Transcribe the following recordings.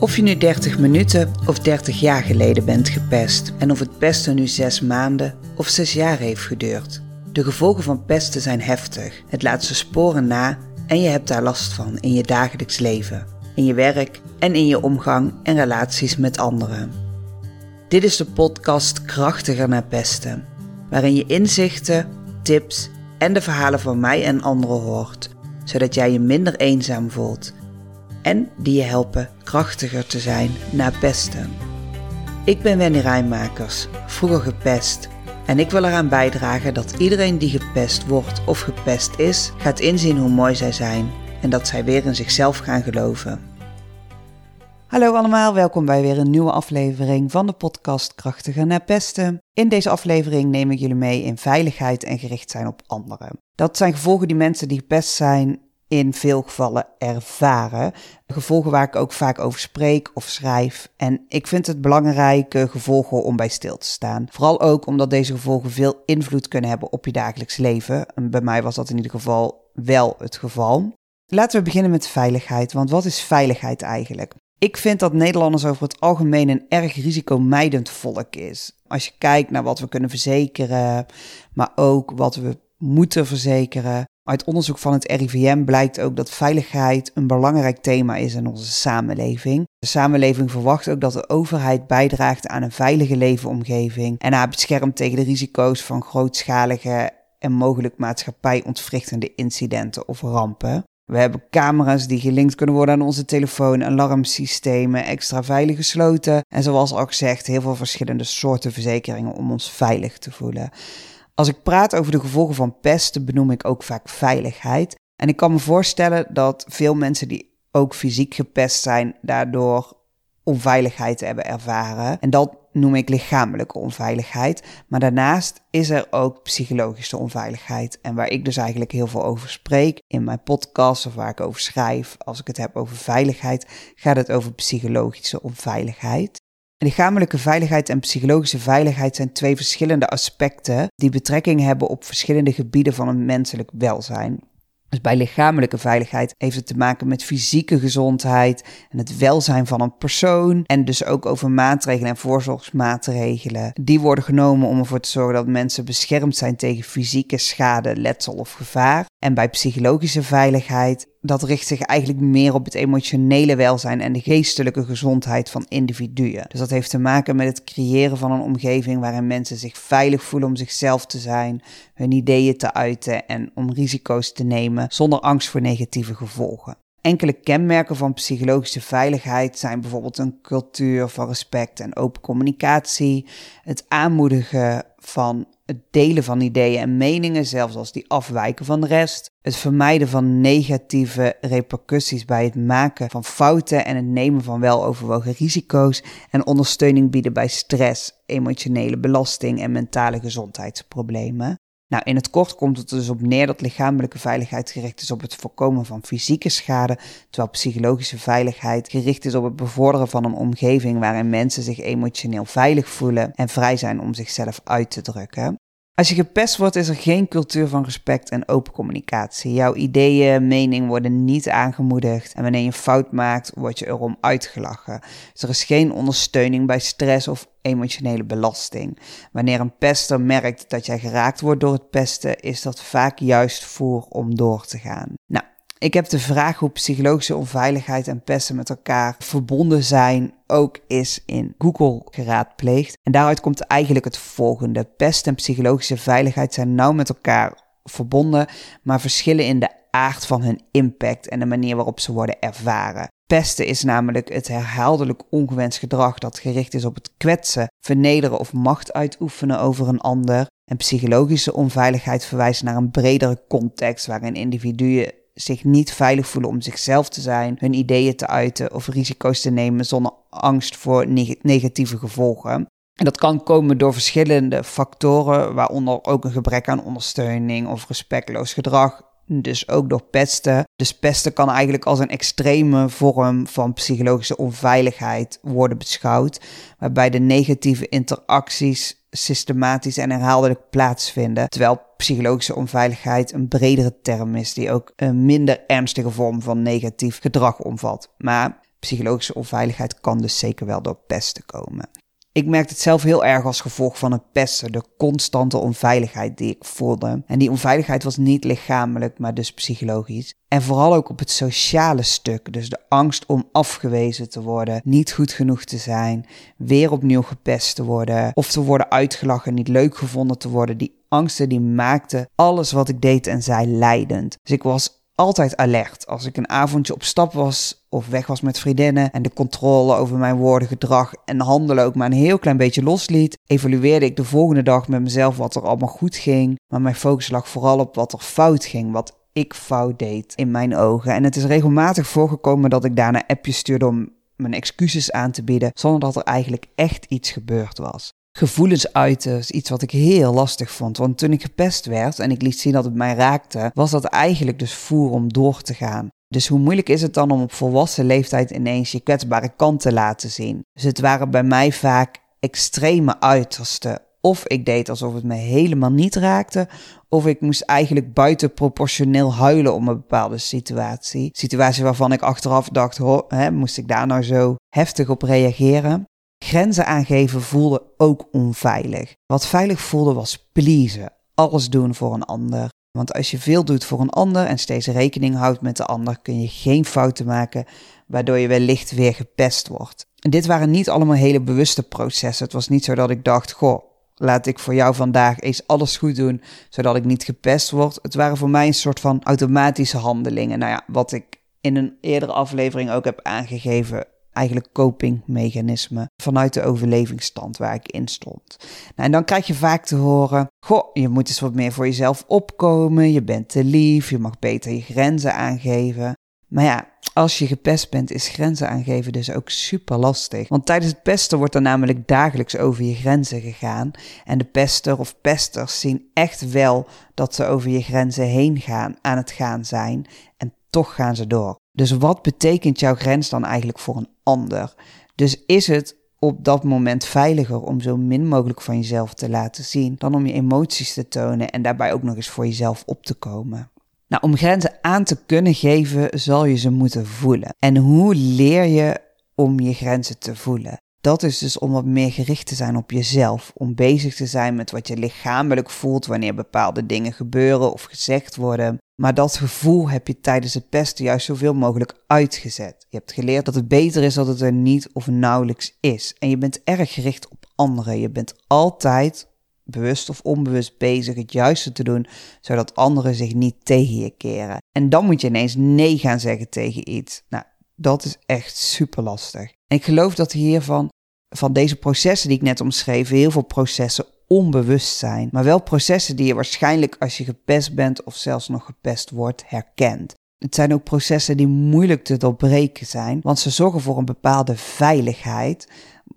Of je nu 30 minuten of 30 jaar geleden bent gepest en of het pesten nu 6 maanden of 6 jaar heeft geduurd. De gevolgen van pesten zijn heftig. Het laat zijn sporen na en je hebt daar last van in je dagelijks leven, in je werk en in je omgang en relaties met anderen. Dit is de podcast Krachtiger naar pesten, waarin je inzichten, tips en de verhalen van mij en anderen hoort, zodat jij je minder eenzaam voelt en die je helpen krachtiger te zijn na pesten. Ik ben Wendy Rijnmakers, vroeger gepest. En ik wil eraan bijdragen dat iedereen die gepest wordt of gepest is, gaat inzien hoe mooi zij zijn en dat zij weer in zichzelf gaan geloven. Hallo allemaal, welkom bij weer een nieuwe aflevering van de podcast Krachtiger naar Pesten. In deze aflevering neem ik jullie mee in veiligheid en gericht zijn op anderen. Dat zijn gevolgen die mensen die gepest zijn in veel gevallen ervaren. Gevolgen waar ik ook vaak over spreek of schrijf. En ik vind het belangrijke gevolgen om bij stil te staan. Vooral ook omdat deze gevolgen veel invloed kunnen hebben op je dagelijks leven. En bij mij was dat in ieder geval wel het geval. Laten we beginnen met veiligheid. Want wat is veiligheid eigenlijk? Ik vind dat Nederlanders over het algemeen een erg risicomijdend volk is. Als je kijkt naar wat we kunnen verzekeren, maar ook wat we moeten verzekeren. Uit onderzoek van het RIVM blijkt ook dat veiligheid een belangrijk thema is in onze samenleving. De samenleving verwacht ook dat de overheid bijdraagt aan een veilige leefomgeving en haar beschermt tegen de risico's van grootschalige en mogelijk maatschappijontwrichtende incidenten of rampen. We hebben camera's die gelinkt kunnen worden aan onze telefoon, alarmsystemen, extra veilig gesloten en zoals al gezegd heel veel verschillende soorten verzekeringen om ons veilig te voelen. Als ik praat over de gevolgen van pesten, benoem ik ook vaak veiligheid. En ik kan me voorstellen dat veel mensen die ook fysiek gepest zijn, daardoor onveiligheid hebben ervaren. En dat noem ik lichamelijke onveiligheid. Maar daarnaast is er ook psychologische onveiligheid. En waar ik dus eigenlijk heel veel over spreek in mijn podcast of waar ik over schrijf, als ik het heb over veiligheid, gaat het over psychologische onveiligheid. Lichamelijke veiligheid en psychologische veiligheid zijn twee verschillende aspecten die betrekking hebben op verschillende gebieden van een menselijk welzijn. Dus bij lichamelijke veiligheid heeft het te maken met fysieke gezondheid en het welzijn van een persoon. En dus ook over maatregelen en voorzorgsmaatregelen. Die worden genomen om ervoor te zorgen dat mensen beschermd zijn tegen fysieke schade, letsel of gevaar. En bij psychologische veiligheid dat richt zich eigenlijk meer op het emotionele welzijn en de geestelijke gezondheid van individuen. Dus dat heeft te maken met het creëren van een omgeving waarin mensen zich veilig voelen om zichzelf te zijn, hun ideeën te uiten en om risico's te nemen zonder angst voor negatieve gevolgen. Enkele kenmerken van psychologische veiligheid zijn bijvoorbeeld een cultuur van respect en open communicatie, het aanmoedigen van het delen van ideeën en meningen, zelfs als die afwijken van de rest, het vermijden van negatieve repercussies bij het maken van fouten en het nemen van weloverwogen risico's en ondersteuning bieden bij stress, emotionele belasting en mentale gezondheidsproblemen. Nou, in het kort komt het dus op neer dat lichamelijke veiligheid gericht is op het voorkomen van fysieke schade, terwijl psychologische veiligheid gericht is op het bevorderen van een omgeving waarin mensen zich emotioneel veilig voelen en vrij zijn om zichzelf uit te drukken. Als je gepest wordt, is er geen cultuur van respect en open communicatie. Jouw ideeën, mening worden niet aangemoedigd. En wanneer je fout maakt, word je erom uitgelachen. Dus er is geen ondersteuning bij stress of emotionele belasting. Wanneer een pester merkt dat jij geraakt wordt door het pesten, is dat vaak juist voor om door te gaan. Nou, ik heb de vraag hoe psychologische onveiligheid en pesten met elkaar verbonden zijn ook is in Google geraadpleegd. En daaruit komt eigenlijk het volgende. Pest en psychologische veiligheid zijn nauw met elkaar verbonden, maar verschillen in de aard van hun impact en de manier waarop ze worden ervaren. Pesten is namelijk het herhaaldelijk ongewenst gedrag dat gericht is op het kwetsen, vernederen of macht uitoefenen over een ander. En psychologische onveiligheid verwijst naar een bredere context waarin individuen zich niet veilig voelen om zichzelf te zijn, hun ideeën te uiten of risico's te nemen zonder angst voor negatieve gevolgen. En dat kan komen door verschillende factoren, waaronder ook een gebrek aan ondersteuning of respectloos gedrag. Dus ook door pesten. Dus pesten kan eigenlijk als een extreme vorm van psychologische onveiligheid worden beschouwd, waarbij de negatieve interacties systematisch en herhaaldelijk plaatsvinden. Terwijl psychologische onveiligheid een bredere term is die ook een minder ernstige vorm van negatief gedrag omvat. Maar Psychologische onveiligheid kan dus zeker wel door pesten komen. Ik merkte het zelf heel erg als gevolg van het pesten, de constante onveiligheid die ik voelde. En die onveiligheid was niet lichamelijk, maar dus psychologisch. En vooral ook op het sociale stuk, dus de angst om afgewezen te worden, niet goed genoeg te zijn, weer opnieuw gepest te worden, of te worden uitgelachen, niet leuk gevonden te worden. Die angsten die maakten alles wat ik deed en zei leidend. Dus ik was altijd alert. Als ik een avondje op stap was of weg was met vriendinnen en de controle over mijn woorden, gedrag en handelen ook maar een heel klein beetje losliet, evalueerde ik de volgende dag met mezelf wat er allemaal goed ging. Maar mijn focus lag vooral op wat er fout ging, wat ik fout deed in mijn ogen. En het is regelmatig voorgekomen dat ik daarna appjes stuurde om mijn excuses aan te bieden, zonder dat er eigenlijk echt iets gebeurd was gevoelens uiten is iets wat ik heel lastig vond. Want toen ik gepest werd en ik liet zien dat het mij raakte, was dat eigenlijk dus voer om door te gaan. Dus hoe moeilijk is het dan om op volwassen leeftijd ineens je kwetsbare kant te laten zien? Dus het waren bij mij vaak extreme uitersten. Of ik deed alsof het me helemaal niet raakte, of ik moest eigenlijk buitenproportioneel huilen om een bepaalde situatie. Situatie waarvan ik achteraf dacht, ho, hè, moest ik daar nou zo heftig op reageren? Grenzen aangeven voelde ook onveilig. Wat veilig voelde was pleasen, alles doen voor een ander. Want als je veel doet voor een ander en steeds rekening houdt met de ander, kun je geen fouten maken, waardoor je wellicht weer gepest wordt. En dit waren niet allemaal hele bewuste processen. Het was niet zo dat ik dacht, goh, laat ik voor jou vandaag eens alles goed doen, zodat ik niet gepest word. Het waren voor mij een soort van automatische handelingen. Nou ja, wat ik in een eerdere aflevering ook heb aangegeven, eigenlijk copingmechanisme vanuit de overlevingsstand waar ik in stond. Nou, en dan krijg je vaak te horen: Goh, je moet eens wat meer voor jezelf opkomen, je bent te lief, je mag beter je grenzen aangeven. Maar ja, als je gepest bent, is grenzen aangeven dus ook super lastig. Want tijdens het pesten wordt er namelijk dagelijks over je grenzen gegaan. En de pester of pesters zien echt wel dat ze over je grenzen heen gaan, aan het gaan zijn. En toch gaan ze door. Dus wat betekent jouw grens dan eigenlijk voor een ander? Dus is het op dat moment veiliger om zo min mogelijk van jezelf te laten zien dan om je emoties te tonen en daarbij ook nog eens voor jezelf op te komen? Nou, om grenzen aan te kunnen geven, zal je ze moeten voelen. En hoe leer je om je grenzen te voelen? Dat is dus om wat meer gericht te zijn op jezelf. Om bezig te zijn met wat je lichamelijk voelt wanneer bepaalde dingen gebeuren of gezegd worden. Maar dat gevoel heb je tijdens het pesten juist zoveel mogelijk uitgezet. Je hebt geleerd dat het beter is dat het er niet of nauwelijks is. En je bent erg gericht op anderen. Je bent altijd bewust of onbewust bezig het juiste te doen, zodat anderen zich niet tegen je keren. En dan moet je ineens nee gaan zeggen tegen iets. Nou, dat is echt super lastig. En ik geloof dat hiervan, van deze processen die ik net omschreef, heel veel processen onbewust zijn. Maar wel processen die je waarschijnlijk als je gepest bent of zelfs nog gepest wordt, herkent. Het zijn ook processen die moeilijk te doorbreken zijn, want ze zorgen voor een bepaalde veiligheid.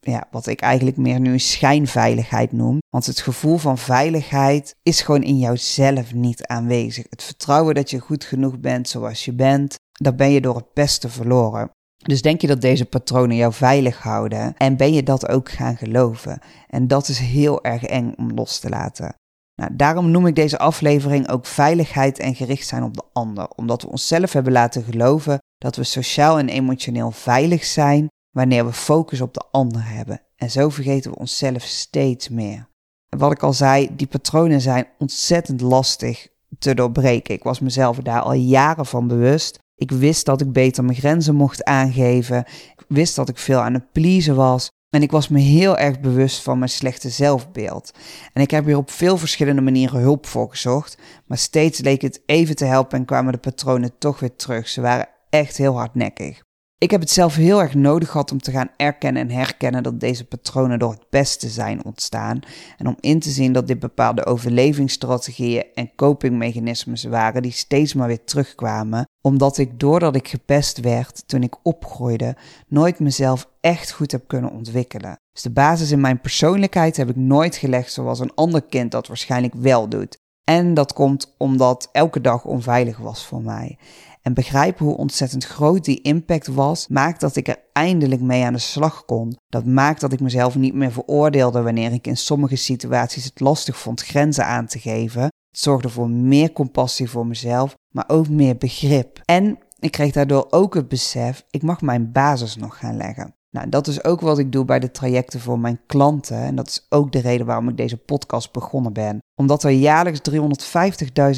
Ja, wat ik eigenlijk meer nu schijnveiligheid noem. Want het gevoel van veiligheid is gewoon in jouzelf niet aanwezig. Het vertrouwen dat je goed genoeg bent zoals je bent, dat ben je door het pesten verloren. Dus denk je dat deze patronen jou veilig houden en ben je dat ook gaan geloven? En dat is heel erg eng om los te laten. Nou, daarom noem ik deze aflevering ook veiligheid en gericht zijn op de ander, omdat we onszelf hebben laten geloven dat we sociaal en emotioneel veilig zijn wanneer we focus op de ander hebben. En zo vergeten we onszelf steeds meer. En wat ik al zei, die patronen zijn ontzettend lastig te doorbreken. Ik was mezelf daar al jaren van bewust. Ik wist dat ik beter mijn grenzen mocht aangeven. Ik wist dat ik veel aan het pleasen was. En ik was me heel erg bewust van mijn slechte zelfbeeld. En ik heb hier op veel verschillende manieren hulp voor gezocht. Maar steeds leek het even te helpen en kwamen de patronen toch weer terug. Ze waren echt heel hardnekkig. Ik heb het zelf heel erg nodig gehad om te gaan erkennen en herkennen dat deze patronen door het beste zijn ontstaan. En om in te zien dat dit bepaalde overlevingsstrategieën en copingmechanismes waren die steeds maar weer terugkwamen. Omdat ik doordat ik gepest werd toen ik opgroeide, nooit mezelf echt goed heb kunnen ontwikkelen. Dus de basis in mijn persoonlijkheid heb ik nooit gelegd zoals een ander kind dat waarschijnlijk wel doet. En dat komt omdat elke dag onveilig was voor mij. En begrijpen hoe ontzettend groot die impact was, maakt dat ik er eindelijk mee aan de slag kon. Dat maakt dat ik mezelf niet meer veroordeelde wanneer ik in sommige situaties het lastig vond grenzen aan te geven. Het zorgde voor meer compassie voor mezelf, maar ook meer begrip. En Ik kreeg daardoor ook het besef, ik mag mijn basis nog gaan leggen. Nou, dat is ook wat ik doe bij de trajecten voor mijn klanten. En dat is ook de reden waarom ik deze podcast begonnen ben. Omdat er jaarlijks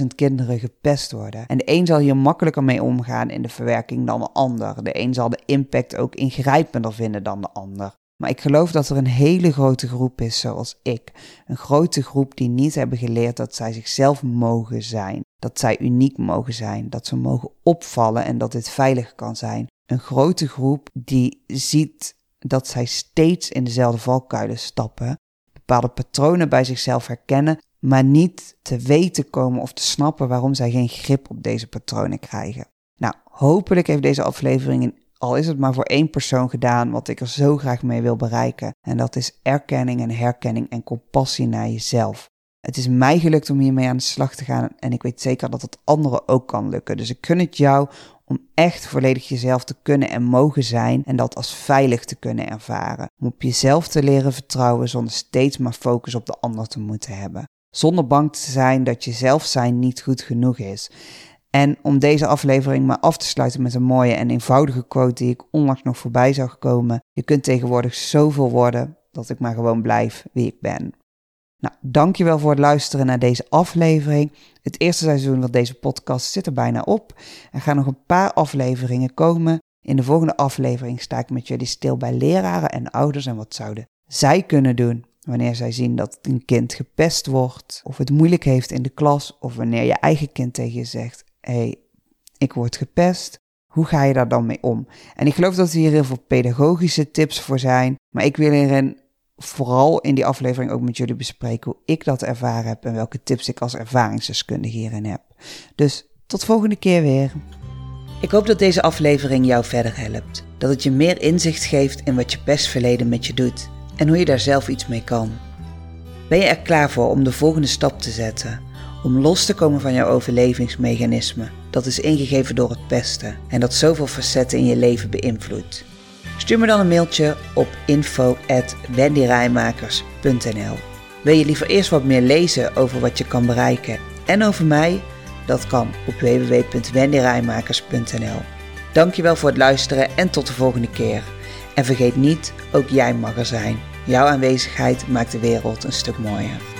350.000 kinderen gepest worden. En de een zal hier makkelijker mee omgaan in de verwerking dan de ander. De een zal de impact ook ingrijpender vinden dan de ander. Maar ik geloof dat er een hele grote groep is zoals ik. Een grote groep die niet hebben geleerd dat zij zichzelf mogen zijn. Dat zij uniek mogen zijn. Dat ze mogen opvallen en dat dit veilig kan zijn. Een grote groep die ziet dat zij steeds in dezelfde valkuilen stappen. Bepaalde patronen bij zichzelf herkennen, maar niet te weten komen of te snappen waarom zij geen grip op deze patronen krijgen. Nou, hopelijk heeft deze aflevering al is het maar voor één persoon gedaan, wat ik er zo graag mee wil bereiken. En dat is erkenning en herkenning en compassie naar jezelf. Het is mij gelukt om hiermee aan de slag te gaan en ik weet zeker dat het anderen ook kan lukken. Dus ik kun het jou om echt volledig jezelf te kunnen en mogen zijn en dat als veilig te kunnen ervaren. Om op jezelf te leren vertrouwen zonder steeds maar focus op de ander te moeten hebben. Zonder bang te zijn dat je zelf zijn niet goed genoeg is. En om deze aflevering maar af te sluiten met een mooie en eenvoudige quote die ik onlangs nog voorbij zag komen. Je kunt tegenwoordig zoveel worden dat ik maar gewoon blijf wie ik ben. Nou, dankjewel voor het luisteren naar deze aflevering. Het eerste seizoen van deze podcast zit er bijna op. Er gaan nog een paar afleveringen komen. In de volgende aflevering sta ik met jullie stil bij leraren en ouders en wat zouden zij kunnen doen wanneer zij zien dat een kind gepest wordt of het moeilijk heeft in de klas of wanneer je eigen kind tegen je zegt hey, ik word gepest. Hoe ga je daar dan mee om? En ik geloof dat er hier heel veel pedagogische tips voor zijn. Maar ik wil hierin vooral in die aflevering ook met jullie bespreken hoe ik dat ervaren heb en welke tips ik als ervaringsdeskundige hierin heb. Dus tot volgende keer weer. Ik hoop dat deze aflevering jou verder helpt. Dat het je meer inzicht geeft in wat je pestverleden met je doet en hoe je daar zelf iets mee kan. Ben je er klaar voor om de volgende stap te zetten? om los te komen van jouw overlevingsmechanisme dat is ingegeven door het pesten en dat zoveel facetten in je leven beïnvloedt. Stuur me dan een mailtje op info@wendyrijmakers.nl. Wil je liever eerst wat meer lezen over wat je kan bereiken en over mij? Dat kan op www.wendyrijmakers.nl. Dankjewel voor het luisteren en tot de volgende keer. En vergeet niet, ook jij mag er zijn. Jouw aanwezigheid maakt de wereld een stuk mooier.